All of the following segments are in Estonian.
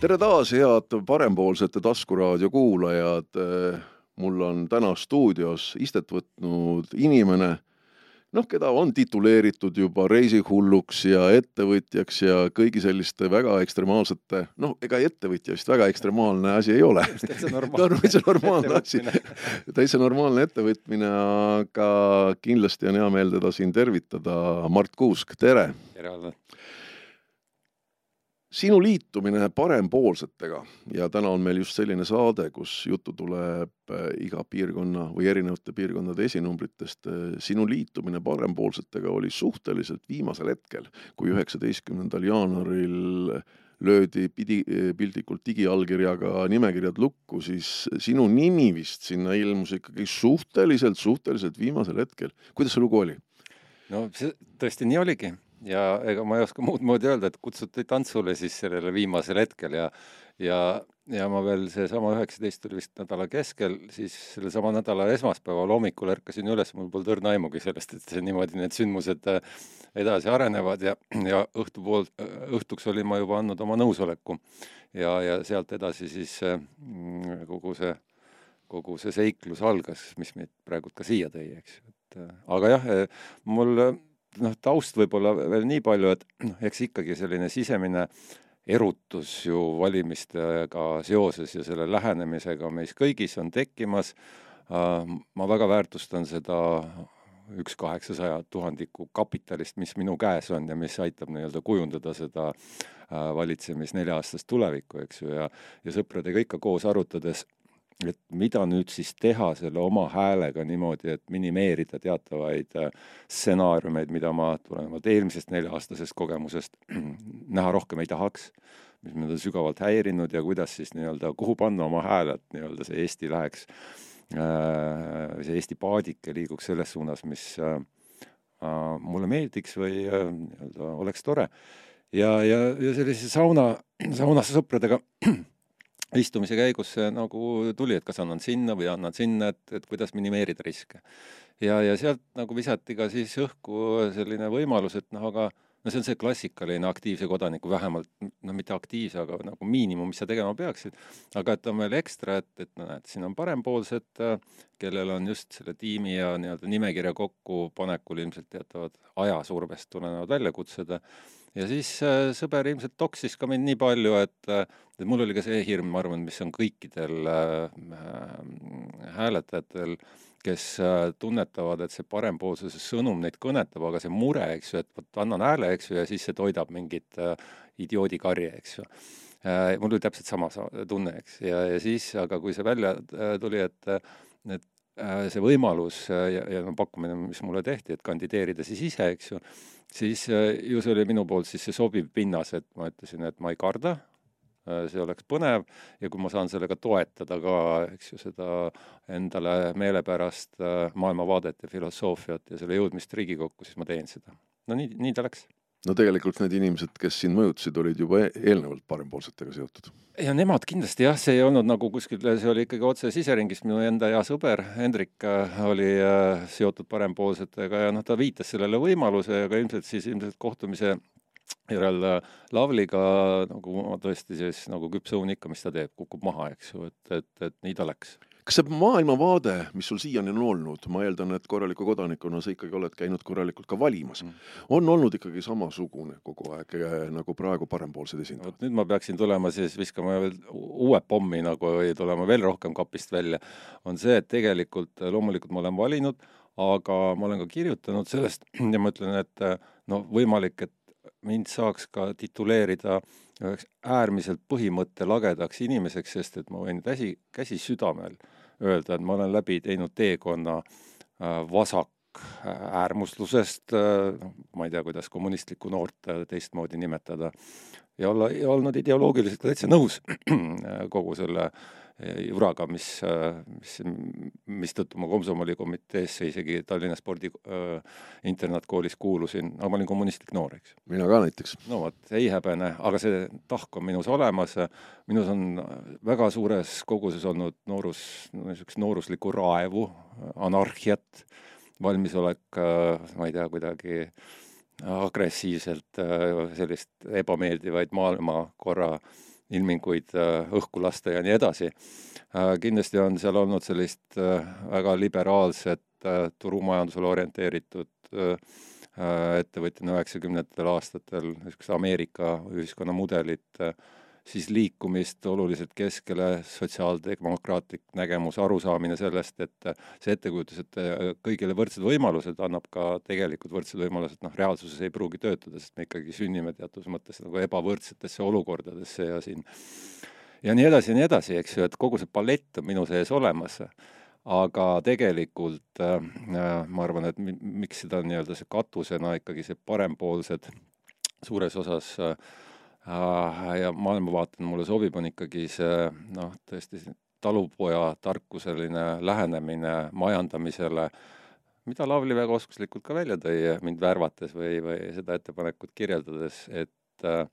tere taas, head parempoolsete taskuraadio kuulajad. mul on täna stuudios istet võtnud inimene, noh, keda on tituleeritud juba reisihulluks ja ettevõtjaks ja kõigi selliste väga ekstremaalsete, noh, ega ettevõtja vist väga ekstremaalne asi ei ole. täitsa täitsa normaalne asi, täitsa normaalne ettevõtmine, aga kindlasti on hea meel teda siin tervitada. Mart Kuusk, tere! tere, Allan! Sinu liitumine parempoolsetega ja täna on meil just selline saade, kus juttu tuleb äh, iga piirkonna või erinevate piirkondade esinumbritest. Äh, sinu liitumine parempoolsetega oli suhteliselt viimasel hetkel, kui üheksateistkümnendal jaanuaril löödi pidi, piltlikult digiallkirjaga nimekirjad lukku, siis sinu nimi vist sinna ilmus ikkagi suhteliselt, suhteliselt viimasel hetkel. kuidas see lugu oli? no see tõesti nii oligi ja ega ma ei oska muud moodi öelda, et kutsuti tantsule siis sellele viimasel hetkel ja ja, ja ma veel seesama üheksateist oli vist nädala keskel, siis sellesama nädala esmaspäeval hommikul ärkasin üles, mul polnud õrna aimugi sellest, et see niimoodi need sündmused äh, edasi arenevad ja, ja õhtupool, õhtuks olin ma juba andnud oma nõusoleku. ja, ja sealt edasi siis äh, kogu see, kogu see seiklus algas, mis meid praegult ka siia tõi, eks ju, et äh, aga jah, mul noh, taust võib-olla veel nii palju, et noh, eks ikkagi selline sisemine erutus ju valimistega seoses ja selle lähenemisega meis kõigis on tekkimas. Äh, ma väga väärtustan seda üks kaheksasaja tuhandiku kapitalist, mis minu käes on ja mis aitab nii-öelda kujundada seda äh, valitsemis nelja-aastast tulevikku, eks ju, ja ja sõpradega ikka koos arutades et mida nüüd siis teha selle oma häälega niimoodi, et minimeerida teatavaid äh, stsenaariumeid, mida ma tulenevalt eelmisest nelja-aastasest kogemusest näha rohkem ei tahaks, mis mind on sügavalt häirinud ja kuidas siis nii-öelda, kuhu panna oma hääl, et nii-öelda see Eesti läheks, äh, see Eesti paadike liiguks selles suunas, mis äh, mulle meeldiks või nii-öelda oleks tore. ja, ja, ja sellise sauna, saunas sõpradega istumise käigus see nagu tuli, et kas annan sinna või annan sinna, et, et kuidas minimeerida riske. ja, ja sealt nagu visati ka siis õhku selline võimalus, et noh, aga no see on see klassikaline aktiivse kodaniku vähemalt, no mitte aktiivse, aga nagu miinimum, mis sa tegema peaksid, aga et on veel ekstra, et, et no näed, siin on parempoolsed, kellel on just selle tiimi ja nii-öelda nimekirja kokkupanekul ilmselt teatavad ajasurvest tulenevad väljakutsed ja siis äh, sõber ilmselt toksis ka mind nii palju, et, äh, et mul oli ka see hirm, ma arvan, mis on kõikidel äh, hääletajatel, kes äh, tunnetavad, et see parempoolsuse sõnum neid kõnetab, aga see mure, eks ju, et vot annan hääle, eks ju, ja siis see toidab mingit äh, idioodikarje, eks ju äh,. mul oli täpselt sama tunne, eks, ja, ja siis, aga kui see välja äh, tuli, et, et äh, see võimalus ja, ja no pakkumine, mis mulle tehti, et kandideerida siis ise, eks ju, siis äh, ju see oli minu poolt siis see sobiv pinnas, et ma ütlesin, et ma ei karda, äh, see oleks põnev ja kui ma saan sellega toetada ka, eks ju, seda endale meelepärast äh, maailmavaadet ja filosoofiat ja selle jõudmist Riigikokku, siis ma teen seda. no nii, nii ta läks no tegelikult need inimesed, kes sind mõjutasid, olid juba e-, eelnevalt parempoolsetega seotud. ja nemad kindlasti jah, see ei olnud nagu kuskil, see oli ikkagi otse siseringist, minu enda hea sõber Hendrik äh, oli äh, seotud parempoolsetega ja noh, ta viitas sellele võimaluse, aga ilmselt siis ilmselt kohtumise järel äh, Lavliga nagu tõesti siis nagu küps õun ikka, mis ta teeb, kukub maha, eks ju, et, et, et nii ta läks kas see maailmavaade, mis sul siiani on olnud, ma eeldan, et korraliku kodanikuna sa ikkagi oled käinud korralikult ka valimas mm., on olnud ikkagi samasugune kogu aeg eh, nagu praegu parempoolsed esindajad? nüüd ma peaksin tulema siis viskama veel uue pommi nagu või tulema veel rohkem kapist välja, on see, et tegelikult loomulikult ma olen valinud, aga ma olen ka kirjutanud sellest ja ma ütlen, et noh, võimalik, et mind saaks ka tituleerida üheks äärmiselt põhimõttelagedaks inimeseks, sest et ma võin käsi, käsi südamel öelda, et ma olen läbi teinud teekonna äh, vasak äärmuslusest, äh, noh, ma ei tea, kuidas kommunistlikku noort äh, teistmoodi nimetada, ja olla, olnud ideoloogiliselt täitsa nõus kogu selle äh, juraga, mis, mis, mistõttu ma komsomolikomiteesse isegi Tallinna spordi äh, internaatkoolis kuulusin, aga ma olin kommunistlik noor, eks. mina ka näiteks. no vot, ei häbene, aga see tahk on minus olemas, minus on väga suures koguses olnud noorus, niisugust nooruslikku raevu, anarhiat, valmisolek, ma ei tea, kuidagi agressiivselt sellist ebameeldivaid maailmakorra ilminguid õhku lasta ja nii edasi. kindlasti on seal olnud sellist väga liberaalset, turumajandusele orienteeritud ettevõtjana üheksakümnendatel aastatel, niisugust Ameerika ühiskonnamudelit siis liikumist oluliselt keskele, sotsiaaldemokraatlik nägemus, arusaamine sellest, et see ettekujutus, et kõigile võrdsed võimalused annab ka tegelikult võrdsed võimalused, noh, reaalsuses ei pruugi töötada, sest me ikkagi sünnime teatud mõttes nagu ebavõrdsetesse olukordadesse ja siin ja nii edasi ja nii edasi, eks ju, et kogu see palett on minu sees olemas. Aga tegelikult äh, ma arvan, et miks seda nii-öelda see katusena ikkagi see parempoolsed suures osas äh, Äh, ja maailmavaatena mulle sobib, on ikkagi see noh, tõesti talupoja tarkuseline lähenemine majandamisele, mida Lavly väga oskuslikult ka välja tõi, mind värvates või, või seda ettepanekut kirjeldades, et äh,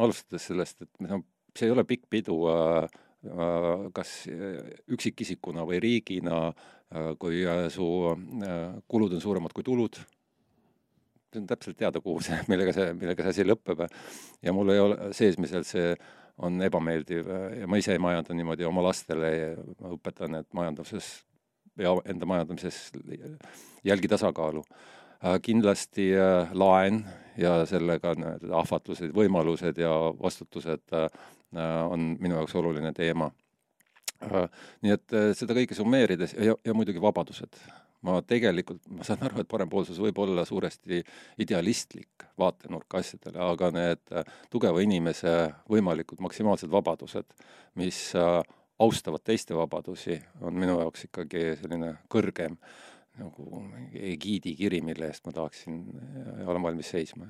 alustades sellest, et noh, see ei ole pikk pidu äh, äh, kas üksikisikuna või riigina äh,, kui äh, su kulud on suuremad kui tulud on täpselt teada, kuhu see, millega see, millega see asi lõpeb. ja mul ei ole seesmiselt see on ebameeldiv ja ma ise ei majanda niimoodi oma lastele, ma õpetan, et majanduses ja enda majandamises jälgi tasakaalu. kindlasti äh, laen ja sellega need ahvatlused, võimalused ja vastutused äh, on minu jaoks oluline teema. Äh, nii et seda kõike summeerides ja, ja muidugi vabadused ma tegelikult, ma saan aru, et parempoolsus võib olla suuresti idealistlik vaatenurk asjadele, aga need äh, tugeva inimese võimalikud maksimaalsed vabadused, mis äh, austavad teiste vabadusi, on minu jaoks ikkagi selline kõrgem nagu egiidikiri, mille eest ma tahaksin ja olen valmis seisma.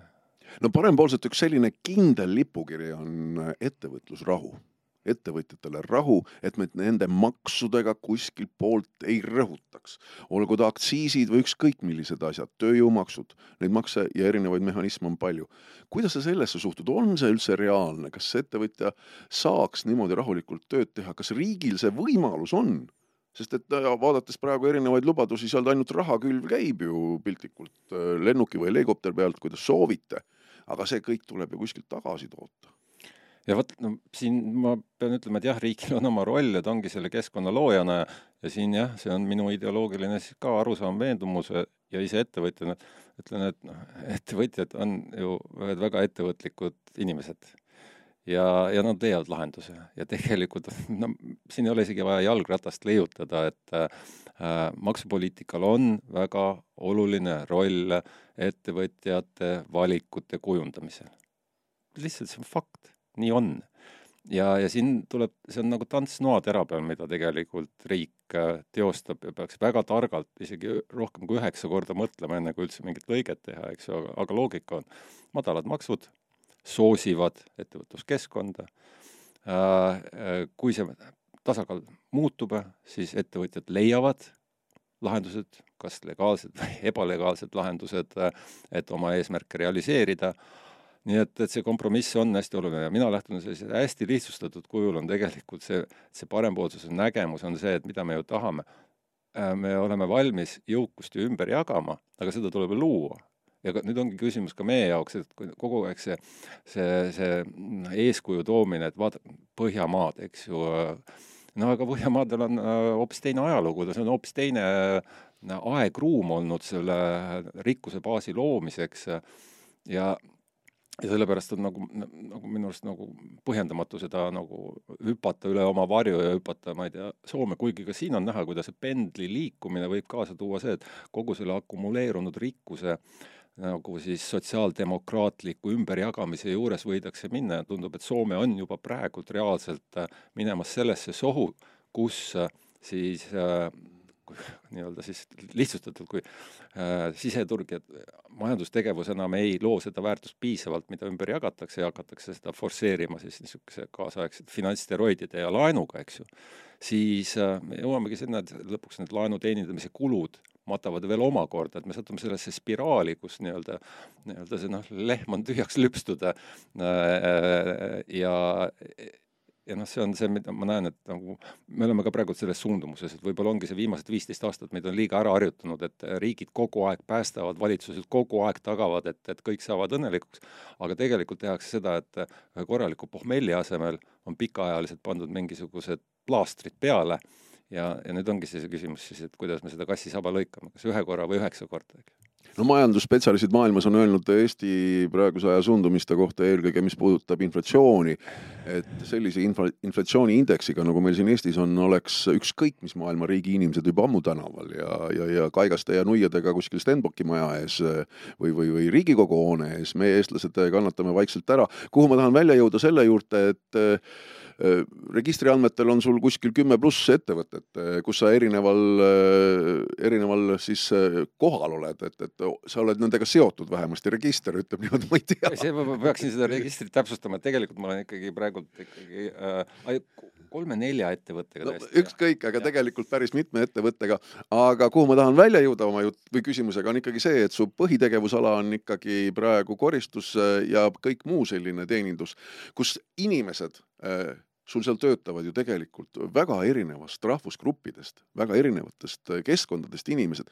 no parempoolselt üks selline kindel lipukiri on ettevõtlusrahu ettevõtjatele rahu, et me nende maksudega kuskilt poolt ei rõhutaks. olgu ta aktsiisid või ükskõik millised asjad, tööjõumaksud, neid makse ja erinevaid mehhanisme on palju. kuidas sa sellesse suhtud, on see üldse reaalne, kas ettevõtja saaks niimoodi rahulikult tööd teha, kas riigil see võimalus on? sest et äh, vaadates praegu erinevaid lubadusi, sealt ainult rahakülv käib ju piltlikult äh, lennuki või helikopteri pealt, kuidas soovite. aga see kõik tuleb ju kuskilt tagasi toota ja vot no siin ma pean ütlema, et jah, riigil on oma roll ja ta ongi selle keskkonna loojana ja, ja siin jah, see on minu ideoloogiline siis ka arusaam, veendumus ja ise ettevõtjana ütlen, et noh, ettevõtjad on ju ühed väga ettevõtlikud inimesed. ja, ja nad leiavad lahenduse ja tegelikult no siin ei ole isegi vaja jalgratast leiutada, et äh, maksupoliitikal on väga oluline roll ettevõtjate valikute kujundamisel. lihtsalt see on fakt nii on. ja, ja siin tuleb, see on nagu tants noatera peal, mida tegelikult riik äh, teostab ja peaks väga targalt, isegi rohkem kui üheksa korda mõtlema, enne kui üldse mingit lõiget teha, eks ju, aga loogika on madalad maksud soosivad ettevõtluskeskkonda. Äh, äh, kui see tasakaal muutub, siis ettevõtjad leiavad lahendused, kas legaalsed või ebalegaalsed lahendused, et oma eesmärke realiseerida nii et, et see kompromiss on hästi oluline ja mina lähtun sellise hästi lihtsustatud kujul on tegelikult see, see parempoolsuse nägemus on see, et mida me ju tahame. Äh, me oleme valmis jõukust ju ümber jagama, aga seda tuleb luua. ja nüüd ongi küsimus ka meie jaoks, et kogu aeg see, see, see eeskuju toomine, et vaata, Põhjamaad, eks ju, no aga Põhjamaadel on äh, hoopis teine ajalugu, see on hoopis teine äh, aegruum olnud selle rikkuse baasi loomiseks ja ja sellepärast on nagu, nagu minu arust nagu põhjendamatu seda nagu hüpata üle oma varju ja hüpata, ma ei tea, Soome, kuigi ka siin on näha, kuidas see pendli liikumine võib kaasa tuua see, et kogu selle akumuleerunud rikkuse nagu siis sotsiaaldemokraatliku ümberjagamise juures võidakse minna ja tundub, et Soome on juba praegult reaalselt minemas sellesse sohu, kus siis äh, nii-öelda siis lihtsustatult, kui äh, siseturg ja majandustegevus enam ei loo seda väärtust piisavalt, mida ümber jagatakse ja hakatakse seda forsseerima siis niisuguse kaasaegsete finantssteroidide ja laenuga, eks ju, siis äh, me jõuamegi sinna, et lõpuks need laenu teenindamise kulud matavad veel omakorda, et me satume sellesse spiraali, kus nii-öelda, nii-öelda see noh, lehm on tühjaks lüpstud äh, ja ja noh, see on see, mida ma näen, et nagu me oleme ka praegu selles suundumuses, et võib-olla ongi see viimased viisteist aastat meid on liiga ära harjutanud, et riigid kogu aeg päästavad, valitsused kogu aeg tagavad, et, et kõik saavad õnnelikuks, aga tegelikult tehakse seda, et ühe korraliku pohmelli asemel on pikaajaliselt pandud mingisugused plaastrid peale. Ja, ja nüüd ongi see, see küsimus siis, et kuidas me seda kassi saba lõikame, kas ühe korra või üheksa korda, eks no majandusspetsialistid maailmas on öelnud Eesti praeguse aja suundumiste kohta eelkõige, mis puudutab inflatsiooni, et sellise infla-, inflatsiooniindeksiga, nagu meil siin Eestis on, oleks ükskõik mis maailma riigi inimesed juba ammu tänaval ja, ja, ja kaikaste ja nuiadega kuskil Stenbocki maja ees või, või, või Riigikogu hoone ees, meie eestlased kannatame vaikselt ära. kuhu ma tahan välja jõuda selle juurde, et registri andmetel on sul kuskil kümme pluss ettevõtet, äh, kus sa erineval, äh, erineval siis kohal oled, et, et sa oled nendega seotud vähemasti, register ütleb niimoodi, ma ei tea. see, ma peaksin seda registrit täpsustama, et tegelikult ma olen ikkagi praegult ikkagi äh, kolme-nelja ettevõttega no, täiesti. ükskõik, aga ja. tegelikult päris mitme ettevõttega. aga kuhu ma tahan välja jõuda oma jutt või küsimusega on ikkagi see, et su põhitegevusala on ikkagi praegu koristus ja kõik muu selline teenindus, kus inimesed Äh, sul seal töötavad ju tegelikult väga erinevast rahvusgruppidest, väga erinevatest äh, keskkondadest inimesed.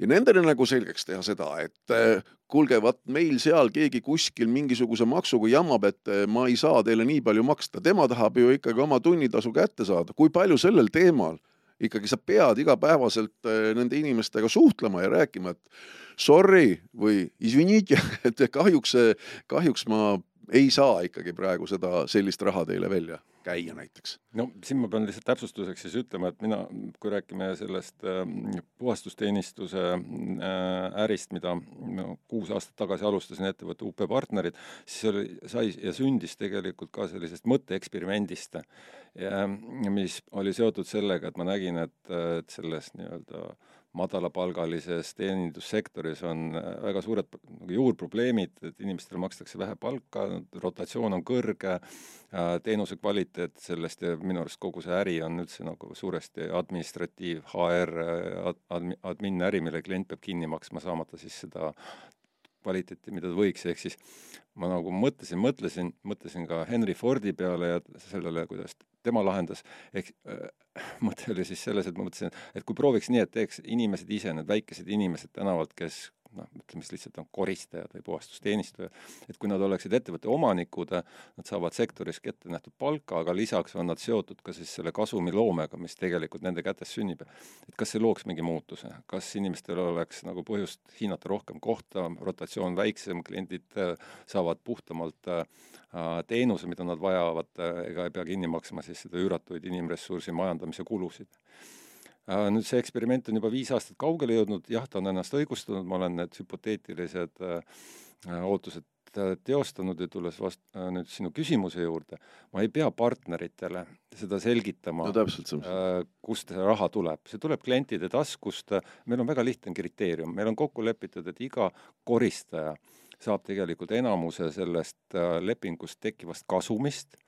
ja nendele nagu selgeks teha seda, et äh, kuulge, vaat meil seal keegi kuskil mingisuguse maksuga jamab, et ma ei saa teile nii palju maksta, tema tahab ju ikkagi oma tunnitasu kätte saada, kui palju sellel teemal ikkagi sa pead igapäevaselt nende inimestega suhtlema ja rääkima, et sorry või izvinite, et kahjuks, kahjuks ma ei saa ikkagi praegu seda, sellist raha teile välja käia näiteks? no siin ma pean lihtsalt täpsustuseks siis ütlema, et mina, kui räägime sellest äh, puhastusteenistuse äh, ärist, mida no, kuus aastat tagasi alustasin ettevõtte UP Partnerid, siis oli, sai ja sündis tegelikult ka sellisest mõtteeksperimendist, mis oli seotud sellega, et ma nägin, et, et selles nii-öelda äh, madalapalgalises teenindussektoris on äh, väga suured nagu juurprobleemid, et inimestele makstakse vähe palka, rotatsioon on kõrge, äh, teenuse kvaliteet sellest ja minu arust kogu see äri on üldse nagu suuresti administratiiv, HR admi,, admin äri, mille klient peab kinni maksma, saamata siis seda kvaliteeti, mida ta võiks, ehk siis ma nagu mõtlesin, mõtlesin, mõtlesin ka Henry Fordi peale ja sellele, kuidas tema lahendas, ehk äh, mõte oli siis selles, et ma mõtlesin, et kui prooviks nii, et teeks inimesed ise, need väikesed inimesed tänavalt, kes noh, ütleme siis lihtsalt on koristajad või puhastusteenistujad, et kui nad oleksid ettevõtte omanikud, nad saavad sektoris ette nähtud palka, aga lisaks on nad seotud ka siis selle kasumiloomega, mis tegelikult nende kätes sünnib. et kas see looks mingi muutuse, kas inimestel oleks nagu põhjust hinnata rohkem kohta, rotatsioon väiksem, kliendid äh, saavad puhtamalt Äh, teenuse, mida nad vajavad, äh, ega ei pea kinni maksma siis seda üüratuid inimressursi majandamise kulusid. Äh, nüüd see eksperiment on juba viis aastat kaugele jõudnud, jah, ta on ennast õigustanud, ma olen need hüpoteetilised ootused teostanud ja tulles vast- äh,, nüüd sinu küsimuse juurde, ma ei pea partneritele seda selgitama no,, äh, kust see raha tuleb. see tuleb klientide taskust, meil on väga lihtne kriteerium, meil on kokku lepitud, et iga koristaja äh, saab tegelikult enamuse sellest äh, lepingust tekkivast kasumist,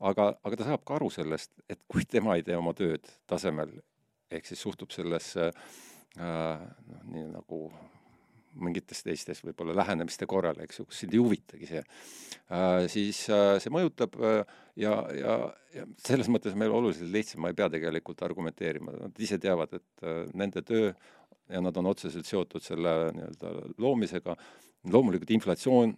aga, aga ta saab ka aru sellest, et kui tema ei tee oma tööd tasemel, ehk siis suhtub sellesse äh, noh, nii nagu mingites teistes võib-olla lähenemiste korral, eks ju, kus sind ei huvitagi see. Äh,, siis äh, see mõjutab ja, ja, ja selles mõttes meil oluliselt lihtsam, ma ei pea tegelikult argumenteerima, nad ise teavad, et nende töö ja nad on otseselt seotud selle nii-öelda loomisega. Loomulikult inflatsioon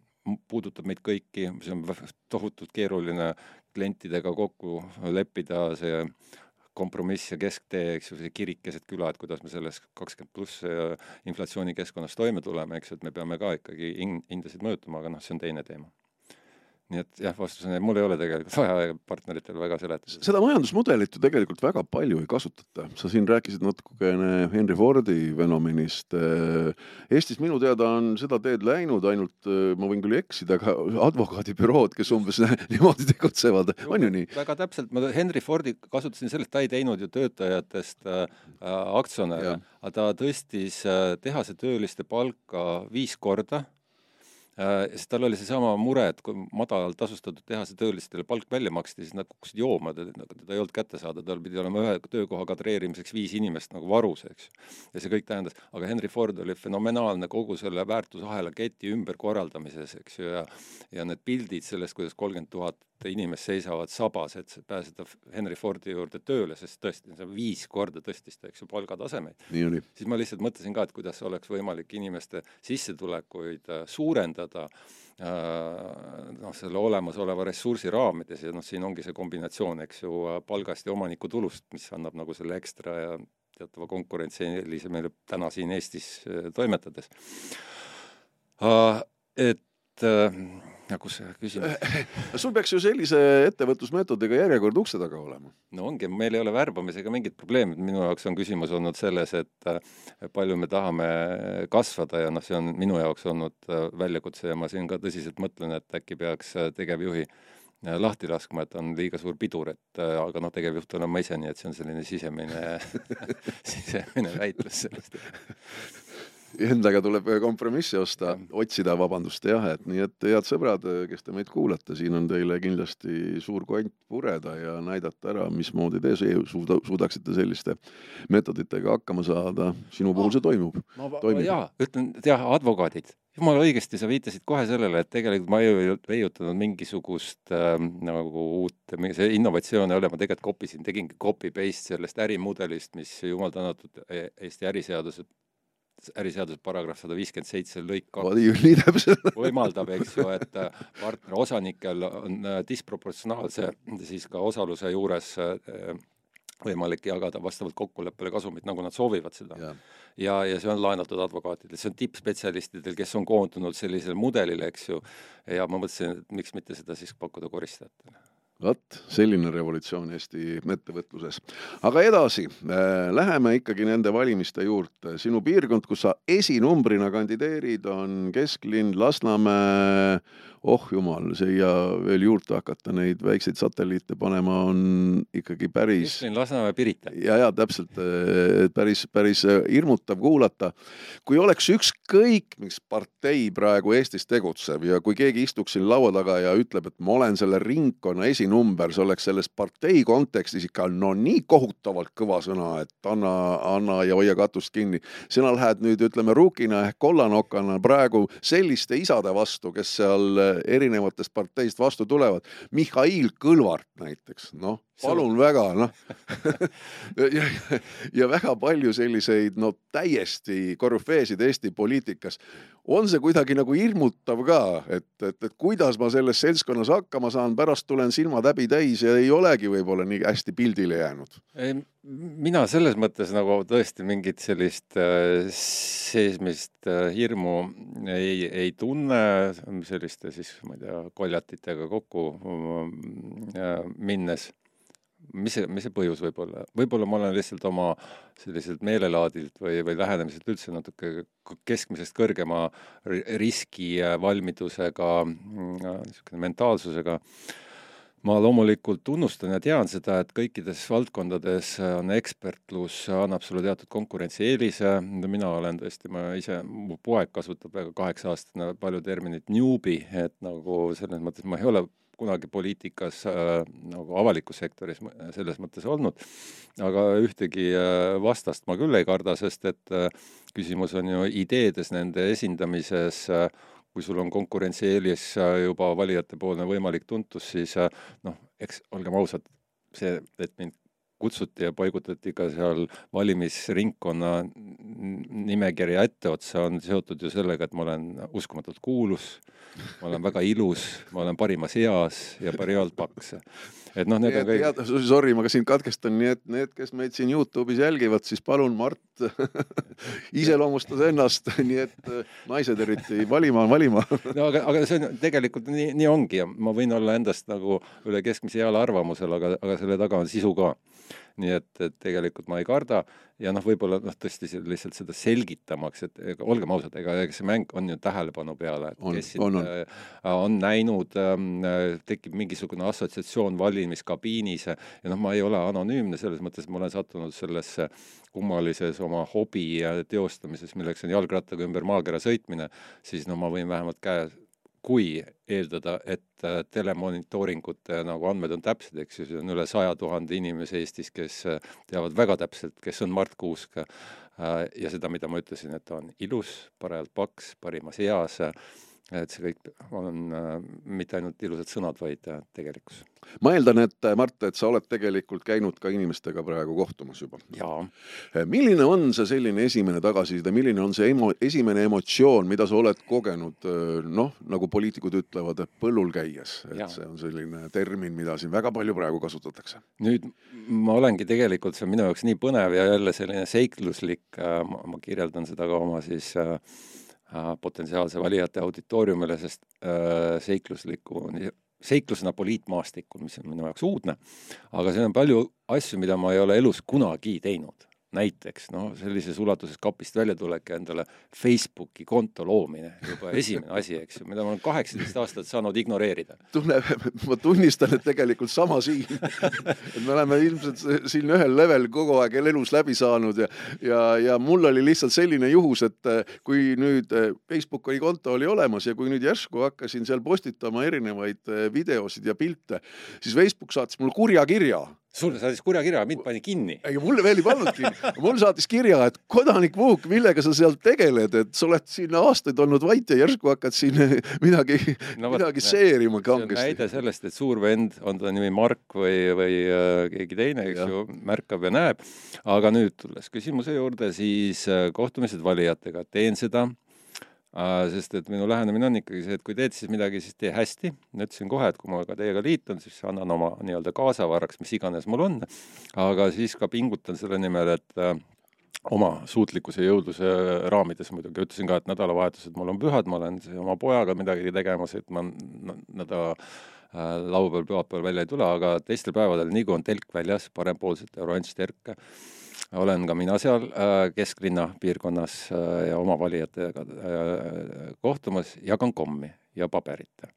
puudutab meid kõiki, see on tohutult keeruline klientidega kokku leppida, see kompromiss ja kesktee, eks ju, see kirik keset küla, et kuidas me selles kakskümmend pluss inflatsioonikeskkonnas toime tuleme, eks ju, et me peame ka ikkagi hindasid mõjutama, aga noh, see on teine teema nii et jah, vastus on, et mul ei ole tegelikult vaja partneritele väga seletada. seda majandusmudelit ju tegelikult väga palju ei kasutata. sa siin rääkisid natukene Henry Fordi fenomenist. Eestis minu teada on seda teed läinud ainult, ma võin küll eksida, aga advokaadibürood, kes umbes niimoodi tegutsevad, on ju nii? väga täpselt, ma Henry Fordi kasutasin sellest, ta ei teinud ju töötajatest äh, aktsionäre, aga ta tõstis äh, tehase tööliste palka viis korda Äh, sest tal oli seesama mure, et kui madalalt tasustatud tehase töölistele palk välja maksti, siis nad kukkusid jooma, teda ei olnud kätte saada, tal pidi olema ühe töökoha kadreerimiseks viis inimest nagu varus, eks. ja see kõik tähendas, aga Henry Ford oli fenomenaalne kogu selle väärtusahela keti ümberkorraldamises, eks ju, ja ja need pildid sellest, kuidas kolmkümmend tuhat inimest seisavad sabas, et pääseda Henry Fordi juurde tööle, sest tõesti, see viis korda tõstis ta, eks ju, palgatasemeid. siis ma lihtsalt mõtlesin ka, et kuidas oleks võimalik inimeste sissetulekuid äh, suurendada äh, noh, selle olemasoleva ressursi raamides ja noh, siin ongi see kombinatsioon, eks ju, palgast ja omanikutulust, mis annab nagu selle ekstra ja teatava konkurentsieelise meile täna siin Eestis äh, toimetades. Et ja kus see küsimus. Sul peaks ju sellise ettevõtlusmeetodiga järjekord ukse taga olema. no ongi, meil ei ole värbamisega mingit probleemi, minu jaoks on küsimus olnud selles, et äh, palju me tahame kasvada ja noh, see on minu jaoks olnud äh, väljakutse ja ma siin ka tõsiselt mõtlen, et äkki peaks äh, tegevjuhi lahti laskma, et on liiga suur pidur, et aga noh, tegevjuht olen ma ise, nii et see on selline sisemine sisemine väitlus sellest endaga tuleb kompromisse osta, otsida, vabandust, jah, et nii et head sõbrad, kes te meid kuulate, siin on teile kindlasti suur kont pureda ja näidata ära, mismoodi te suuda, suudaksite selliste meetoditega hakkama saada. sinu puhul see toimub. jaa, ütlen, jah, advokaadid, jumala õigesti, sa viitasid kohe sellele, et tegelikult ma ei leiutanud mingisugust äh, nagu uut, see innovatsioon ei ole, ma tegelikult kopisin, tegingi copy-paste sellest ärimudelist, mis jumal tänatud e-, Eesti äriseaduse äriseaduse paragrahv sada viiskümmend seitse lõik kaks võimaldab, eks ju, et äh, partneri osanikel on äh, disproportsionaalse siis ka osaluse juures äh, võimalik jagada vastavalt kokkuleppele kasumit, nagu nad soovivad seda. ja, ja, ja see on laenatud advokaatidel, see on tippspetsialistidel, kes on koondunud sellisele mudelile, eks ju, ja ma mõtlesin, et miks mitte seda siis pakkuda koristajatele vot selline revolutsioon Eesti ettevõtluses. aga edasi äh,, läheme ikkagi nende valimiste juurde. sinu piirkond, kus sa esinumbrina kandideerid, on kesklinn Lasnamäe oh jumal, siia veel juurde hakata neid väikseid satelliite panema on ikkagi päris. Lasnamäe, Pirita. ja, ja täpselt, päris, päris hirmutav kuulata. kui oleks ükskõik, mis partei praegu Eestis tegutseb ja kui keegi istuks siin laua taga ja ütleb, et ma olen selle ringkonna esinumber, see oleks selles partei kontekstis ikka no nii kohutavalt kõva sõna, et anna, anna ja hoia katust kinni. sina lähed nüüd ütleme Rukina ehk kollanokana praegu selliste isade vastu, kes seal erinevatest parteist vastu tulevad. Mihhail Kõlvart näiteks, noh, palun väga, noh ja, ja väga palju selliseid no täiesti korüfeesid Eesti poliitikas. on see kuidagi nagu hirmutav ka, et, et, et kuidas ma selles seltskonnas hakkama saan, pärast tulen silmad häbi täis ja ei olegi võib-olla nii hästi pildile jäänud? Mina selles mõttes nagu tõesti mingit sellist äh, seesmist äh, hirmu ei, ei tunne selliste siis, ma ei tea, koljatitega kokku äh, minnes mis see, mis see põhjus võib olla? võib-olla ma olen lihtsalt oma selliselt meelelaadilt või, või lähenemiselt üldse natuke keskmisest kõrgema riskivalmidusega, niisugune mentaalsusega. Ma loomulikult tunnustan ja tean seda, et kõikides valdkondades on ekspertlus, annab sulle teatud konkurentsieelise, mina olen tõesti, ma ise, mu poeg kasutab väga kaheksa-aastane palju terminit newbie, et nagu selles mõttes ma ei ole kunagi poliitikas äh, nagu avalikus sektoris selles mõttes olnud, aga ühtegi äh, vastast ma küll ei karda, sest et äh, küsimus on ju ideedes, nende esindamises äh,, kui sul on konkurentsieelis äh, juba valijatepoolne võimalik tuntus, siis äh, noh, eks olgem ausad, see, et mind kutsuti ja paigutati ka seal valimisringkonna nimekirja etteotsa, on seotud ju sellega, et ma olen uskumatult kuulus, ma olen väga ilus, ma olen parimas eas ja parialt paks. et noh, need on kõik. Sorry, ma ka sind katkestan, nii et need, kes meid siin Youtube'is jälgivad, siis palun, Mart iseloomustas ennast, nii et äh, naised eriti valima, valima no aga, aga see on tegelikult nii, nii ongi ja ma võin olla endast nagu üle keskmise heal arvamusel, aga, aga selle taga on sisu ka nii et, et tegelikult ma ei karda. Ja noh, võib-olla noh, tõesti lihtsalt seda selgitamaks, et ega olgem ausad, ega, ega see mäng on ju tähelepanu peale, et on, kes siin äh, on näinud ähm,, tekib mingisugune assotsiatsioon valimiskabiinis. Ja noh, ma ei ole anonüümne selles mõttes, ma olen sattunud sellesse kummalises oma hobi teostamises, milleks on jalgrattaga ümber maakera sõitmine, siis no ma võin vähemalt käe kui eeldada, et äh, telemonitooringute nagu andmed on täpsed, eks ju, see on üle saja tuhande inimese Eestis, kes äh, teavad väga täpselt, kes on Mart Kuusk. Äh, ja seda, mida ma ütlesin, et ta on ilus, parajalt paks, parimas eas, et see kõik on äh, mitte ainult ilusad sõnad, vaid äh, tegelikkus. ma eeldan, et Mart, et sa oled tegelikult käinud ka inimestega praegu kohtumas juba. jaa. milline on see selline esimene tagasiside, milline on see emo-, esimene emotsioon, mida sa oled kogenud noh, nagu poliitikud ütlevad, põllul käies, et ja. see on selline termin, mida siin väga palju praegu kasutatakse. nüüd ma olengi tegelikult, see on minu jaoks nii põnev ja jälle selline seikluslik, äh, ma kirjeldan seda ka oma siis äh, Äh, potentsiaalse valijate auditooriumile, sest äh, seiklusliku, seiklusena poliitmaastikul, mis on minu jaoks uudne, aga siin on palju asju, mida ma ei ole elus kunagi teinud näiteks noh, sellises ulatuses kapist väljatulek ja endale Facebooki konto loomine, juba esimene asi, eks ju, mida ma olen kaheksateist aastat saanud ignoreerida. tunne, ma tunnistan, et tegelikult sama siin et me oleme ilmselt siin ühel level kogu aeg elus läbi saanud ja, ja, ja mul oli lihtsalt selline juhus, et eh, kui nüüd eh, Facebooki konto oli olemas ja kui nüüd järsku hakkasin seal postitama erinevaid eh, videosid ja pilte, siis Facebook saatis mulle kurja kirja sulle saatis kurja kirja, mind pani kinni. ei, mulle veel ei pannud kinni. mul saatis kirja, et kodanik Vuuk, millega sa seal tegeled, et sa oled siin aastaid olnud vait ja järsku hakkad siin midagi no,, midagi seerima kangesti. näide sellest, et suur vend, on ta nimi Mark või, või äh, keegi teine, eks ja. ju, märkab ja näeb. aga nüüd tulles küsimuse juurde, siis äh, kohtumised valijatega, teen seda sest et minu lähenemine on ikkagi see, et kui teed siis midagi, siis tee hästi. ütlesin kohe, et kui ma ka teiega liitun, siis annan oma nii-öelda kaasavaraks, mis iganes mul on, aga siis ka pingutan selle nimel, et äh, oma suutlikkuse ja jõudluse raamides muidugi, ütlesin ka, et nädalavahetused mul on pühad, ma olen oma pojaga midagi tegemas, et ma nädala äh, laupäeval, pühapäeval välja ei tule, aga teistel päevadel, nii kui on telk väljas, parempoolsete oranž terk, olen ka mina seal äh, kesklinna piirkonnas äh, ja oma valijatega äh, kohtumas, jagan kommi ja paberit.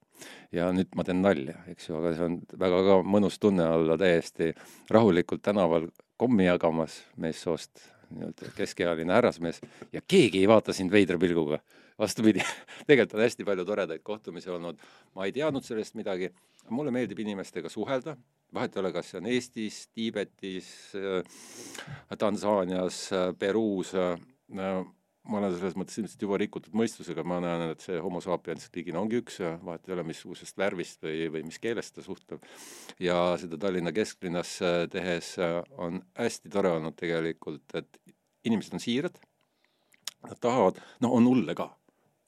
ja nüüd ma teen nalja, eks ju, aga see on väga ka mõnus tunne olla täiesti rahulikult tänaval kommi jagamas meessoost, nii-öelda keskealine härrasmees ja keegi ei vaata sind veidra pilguga. Vastupidi, tegelikult on hästi palju toredaid kohtumisi olnud, ma ei teadnud sellest midagi, mulle meeldib inimestega suhelda. Vahet ei ole, kas see on Eestis, Tiibetis, äh, Tansaanias, äh, Peruus, äh, ma olen selles mõttes ilmselt juba rikutud mõistusega, ma näen, et see homo sapiens liigina ongi üks vahet ei ole, missugusest värvist või, või mis keeles ta suhtleb. ja seda Tallinna kesklinnas tehes on hästi tore olnud tegelikult, et inimesed on siirad, nad tahavad, noh, on hulle ka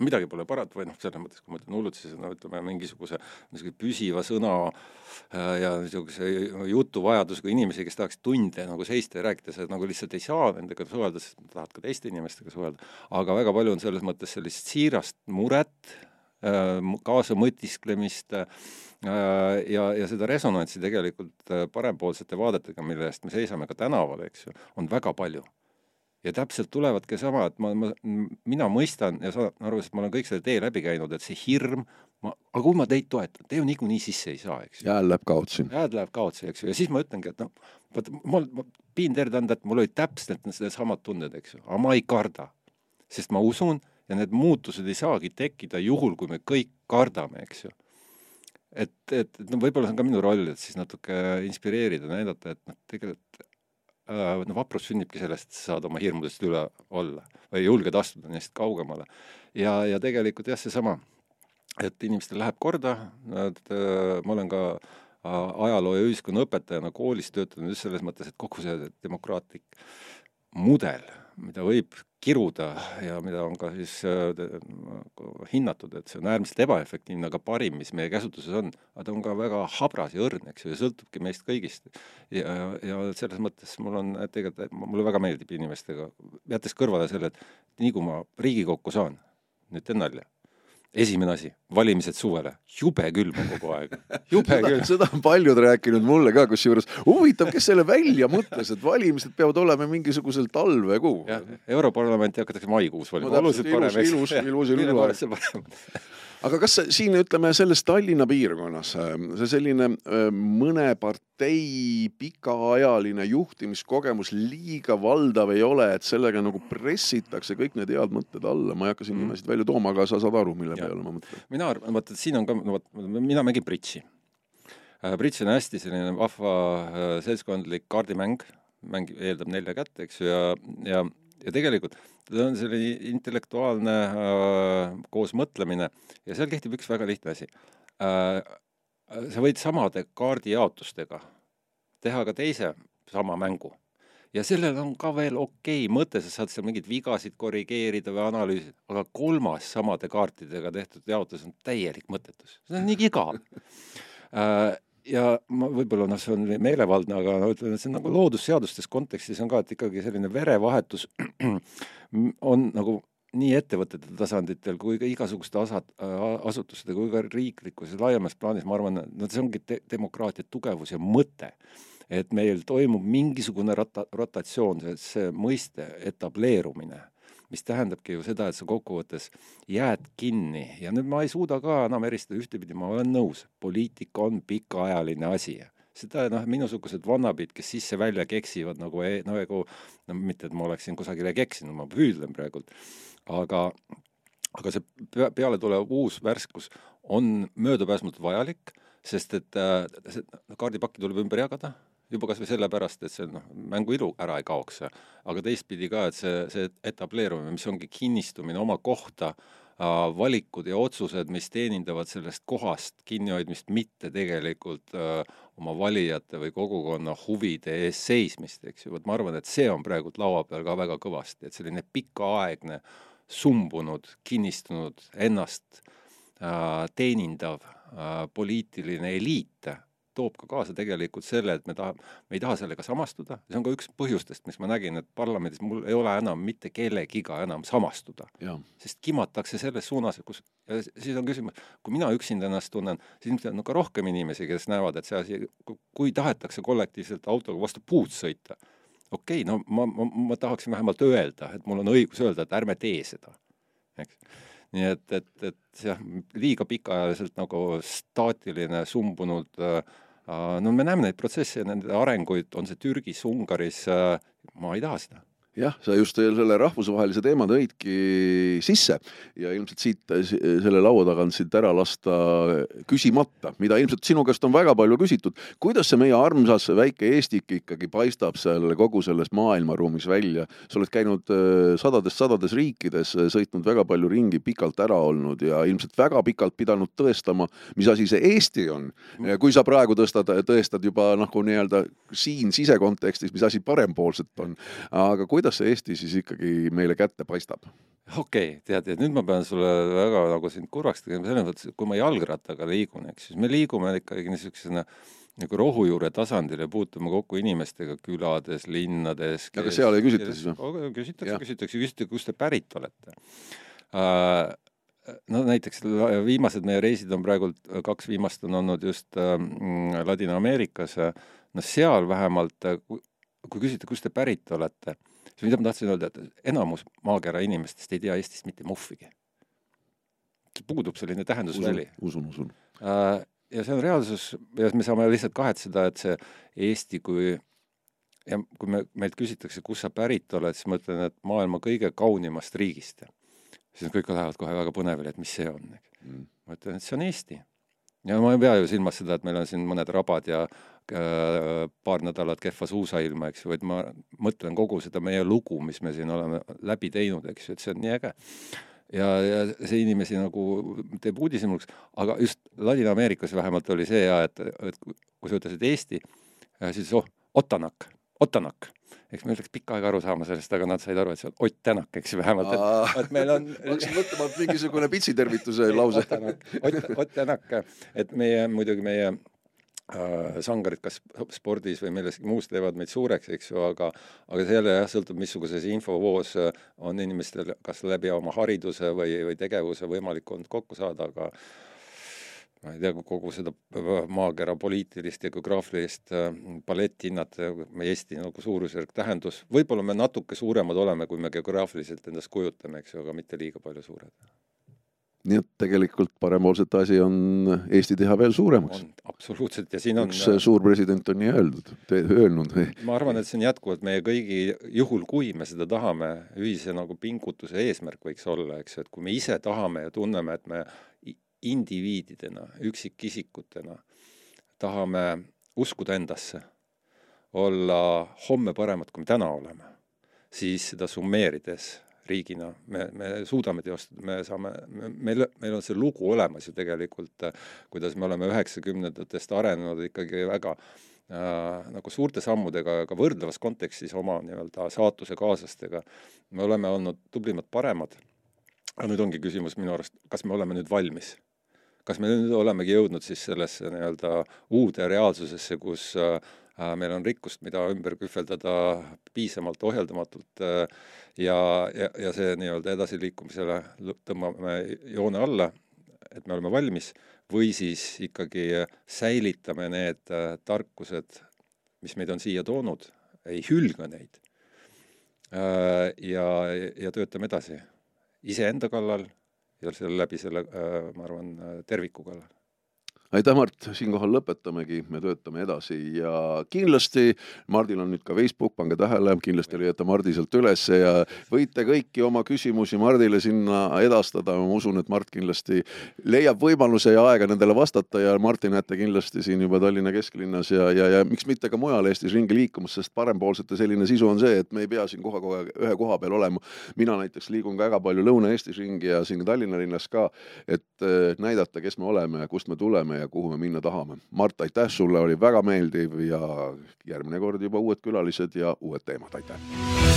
midagi pole parata või noh, selles mõttes, kui ma ütlen hullud, siis no ütleme mingisuguse niisuguse püsiva sõna äh, ja niisuguse jutuvajadusega inimesi, kes tahaks tunde nagu seista ja rääkida, sa nagu lihtsalt ei saa nendega suhelda, sest tahad ka teiste inimestega suhelda. aga väga palju on selles mõttes sellist siirast muret, äh, kaasa mõtisklemist äh, ja, ja seda resonantsi tegelikult parempoolsete vaadetega, mille eest me seisame ka tänaval, eks ju, on väga palju ja täpselt tulevadki sama, et ma, ma, mina mõistan ja saan aru, sest ma olen kõik selle tee läbi käinud, et see hirm, ma, aga kui ma teid toetan, te ju niikuinii sisse ei saa, eks ju. jääl läheb kaotsi. jääl läheb kaotsi, eks ju, ja siis ma ütlengi, et noh, vaata, ma, ma piin teile anda, et mul olid täpselt needsamad tunded, eks ju, aga ma ei karda. sest ma usun ja need muutused ei saagi tekkida juhul, kui me kõik kardame, eks ju et, et, et no võib-olla see on ka minu roll, et siis natuke inspireerida, näidata, et noh, tegelikult no vaprus sünnibki sellest, saad oma hirmudest üle olla või julged astuda neist kaugemale. ja, ja tegelikult jah, seesama, et inimestel läheb korda, nad, äh, ma olen ka äh, ajaloo ja ühiskonnaõpetajana koolis töötanud just selles mõttes, et kogu see demokraatlik mudel, mida võib kiruda ja mida on ka siis äh, hinnatud, et see on äärmiselt ebaefektiivne, aga parim, mis meie käsutuses on, aga ta on ka väga habras ja õrn, eks ju, ja sõltubki meist kõigist. ja, ja selles mõttes mul on tegelikult, mulle väga meeldib inimestega, jättes kõrvale selle, et nii kui ma Riigikokku saan, nüüd teen nalja esimene asi, valimised suvele, jube külm on kogu aeg, jube seda, külm. seda on paljud rääkinud mulle ka, kusjuures huvitav, kes selle välja mõtles, et valimised peavad olema mingisugusel talvekuu. Europarlamenti hakatakse maikuus valima. No,, ilus, ilus, ilus, ilus aga kas siin ütleme selles Tallinna piirkonnas see selline mõne partei pikaajaline juhtimiskogemus liiga valdav ei ole, et sellega nagu pressitakse kõik need head mõtted alla, ma ei hakka siin mm. nimesid välja tooma, aga sa saad aru, mille ja. peale ma mõtlen. mina arvan, vaata, siin on ka, no vot, mina mängin bridži. Bridž on hästi selline vahva seltskondlik kaardimäng, mäng eeldab nelja kätt, eks ju, ja, ja ja tegelikult ta on selline intellektuaalne äh, koosmõtlemine ja seal kehtib üks väga lihtne asi äh,. sa võid samade kaardijaotustega teha ka teise sama mängu ja sellel on ka veel okei okay mõte, sa saad seal mingeid vigasid korrigeerida või analüüsida, aga kolmas samade kaartidega tehtud jaotus on täielik mõttetus, see on nii igav äh, ja ma võib-olla noh, see on meelevaldne, aga ma ütlen, et see on nagu loodusseadustes kontekstis on ka, et ikkagi selline verevahetus on nagu nii ettevõtete tasanditel kui ka igasuguste asad, asutuste kui ka riiklikus laiemas plaanis, ma arvan, no see ongi te demokraatia tugevus ja mõte et meil toimub mingisugune rota-, rotatsioon, see, mõiste etableerumine, mis tähendabki ju seda, et sa kokkuvõttes jääd kinni. Ja nüüd ma ei suuda ka enam eristada, ühtepidi ma olen nõus, poliitika on pikaajaline asi. Seda noh, minusugused vannabid, kes sisse-välja keksivad nagu e-, nagu no mitte, et ma oleksin kusagile keksinud, ma püüdlen praegult, aga aga see peale tulev uus värskus on möödapääsmatult vajalik, sest et äh, see kaardipakki tuleb ümber jagada juba kas või sellepärast, et see noh, mängu ilu ära ei kaoks, aga teistpidi ka, et see, see etableerumine, mis ongi kinnistumine oma kohta, valikud ja otsused, mis teenindavad sellest kohast kinnihoidmist, mitte tegelikult öö, oma valijate või kogukonna huvide eest seismist, eks ju, vot ma arvan, et see on praegult laua peal ka väga kõvasti, et selline pikaaegne sumbunud, kinnistunud, ennast öö, teenindav öö, poliitiline eliit toob ka kaasa tegelikult selle, et me tahame, me ei taha sellega samastuda, see on ka üks põhjustest, miks ma nägin, et parlamendis mul ei ole enam mitte kellegiga enam samastuda. sest kimatakse selles suunas, kus, ja siis on küsimus, kui mina üksinda ennast tunnen, siis ilmselt on ka rohkem inimesi, kes näevad, et see asi, kui tahetakse kollektiivselt autoga vastu puud sõita, okei okay,, no ma, ma, ma tahaksin vähemalt öelda, et mul on õigus öelda, et ärme tee seda, eks? Nii et, et, et jah, liiga pikaajaliselt nagu staatiline, sumbunud äh, no me näeme neid protsesse ja nende arenguid, on see Türgis, Ungaris, äh, ma ei taha seda jah, sa just selle rahvusvahelise teema tõidki sisse ja ilmselt siit selle laua tagant siit ära lasta küsimata, mida ilmselt sinu käest on väga palju küsitud. kuidas see meie armsas väike Eestik ikkagi paistab seal kogu selles maailmaruumis välja? sa oled käinud sadades-sadades riikides, sõitnud väga palju ringi, pikalt ära olnud ja ilmselt väga pikalt pidanud tõestama, mis asi see Eesti on. kui sa praegu tõstad, tõestad juba nagu nii-öelda siin sisekontekstis, mis asi parempoolset on, aga kuidas kuidas see Eesti siis ikkagi meile kätte paistab? okei okay,, tead, et nüüd ma pean sulle väga nagu sind kurvaks tegema, selles mõttes, et kui ma jalgrattaga liigun, eks, siis me liigume ikkagi niisugusena nagu rohujuure tasandil ja puutume kokku inimestega külades, linnades. aga seal ei küsita siis või? küsitakse, küsitakse, küsitakse, kust te pärit olete uh, no näiteks viimased meie reisid on praegult, kaks viimast on olnud just äh, Ladina-Ameerikas, no seal vähemalt, kui küsite, kust te pärit olete, siis mida ma tahtsin öelda, et enamus maakera inimestest ei tea Eestist mitte muhvigi. puudub selline tähendusväli. usun, usun, usun. Äh, ja see on reaalsus ja me saame lihtsalt kahetseda, et see Eesti kui ja kui me, meilt küsitakse, kust sa pärit oled, siis ma ütlen, et maailma kõige kaunimast riigist. siis kõik lähevad kohe väga põnevile, et mis see on mm.. ma ütlen, et see on Eesti. Ja ma ei pea ju silmas seda, et meil on siin mõned rabad ja Äh, paar nädalat kehva suusailma, eks ju, vaid ma mõtlen kogu seda meie lugu, mis me siin oleme läbi teinud, eks ju, et see on nii äge. ja, ja see inimesi nagu teeb uudishimulikuks, aga just Ladina-Ameerikas vähemalt oli see ja et, et kui sa ütlesid Eesti, siis oh, Otanak, Otanak eks meil läks pikka aega aru saama sellest, aga nad said aru, et see on Ott Tänak, eks ju, vähemalt, et, et meil on hakkasin mõtlema, et mingisugune pitsitervituse lause. Ott, Ott Tänak, et meie, muidugi meie Äh, sangarid kas spordis või milleski muus teevad meid suureks, eks ju, aga aga see jälle jah, sõltub, missuguses infovoos äh, on inimestel kas läbi oma hariduse või, või tegevuse võimalik olnud kokku saada, aga ma ei tea, kogu seda maakera poliitilist ja geograafilist äh, paletti hinnata, meie Eesti nagu suurusjärk, tähendus, võib-olla me natuke suuremad oleme, kui me geograafiliselt endast kujutame, eks ju, aga mitte liiga palju suured nii et tegelikult parempoolsete asi on Eesti teha veel suuremaks. absoluutselt ja siin on üks suur president on nii öeldud, öelnud. ma arvan, et see on jätkuvalt meie kõigi, juhul kui me seda tahame, ühise nagu pingutuse eesmärk võiks olla, eks ju, et kui me ise tahame ja tunneme, et me indiviididena, üksikisikutena tahame uskuda endasse, olla homme paremad, kui me täna oleme, siis seda summeerides riigina me, me suudame teostada, me saame, meil, meil on see lugu olemas ju tegelikult, kuidas me oleme üheksakümnendatest arenenud ikkagi väga äh, nagu suurte sammudega ka võrdlevas kontekstis oma nii-öelda saatusekaaslastega. me oleme olnud tublimad, paremad. aga nüüd ongi küsimus minu arust, kas me oleme nüüd valmis kas me nüüd olemegi jõudnud siis sellesse nii-öelda uude reaalsusesse, kus äh, meil on rikkust, mida ümber kühveldada piisavalt ohjeldamatult äh, ja, ja, ja see nii-öelda edasiliikumisele tõmbame joone alla, et me oleme valmis, või siis ikkagi säilitame need äh, tarkused, mis meid on siia toonud, ei hülga neid ja, ja töötame edasi iseenda kallal ja selle läbi selle, äh, ma arvan, äh, terviku kallal aitäh, Mart, siinkohal lõpetamegi, me töötame edasi ja kindlasti Mardil on nüüd ka Facebook, pange tähele, kindlasti leiate Mardi sealt ülesse ja võite kõiki oma küsimusi Mardile sinna edastada, ma usun, et Mart kindlasti leiab võimaluse ja aega nendele vastata ja Marti näete kindlasti siin juba Tallinna kesklinnas ja, ja, ja miks mitte ka mujal Eestis ringi liikumas, sest parempoolsete selline sisu on see, et me ei pea siin kohe aeg ühe koha peal olema. mina näiteks liigun ka väga palju Lõuna-Eestis ringi ja siin Tallinna linnas ka, et eh, näidata, kes me oleme ja kust me tuleme ja kuhu me minna tahame. Mart, aitäh sulle, oli väga meeldiv ja järgmine kord juba uued külalised ja uued teemad, aitäh!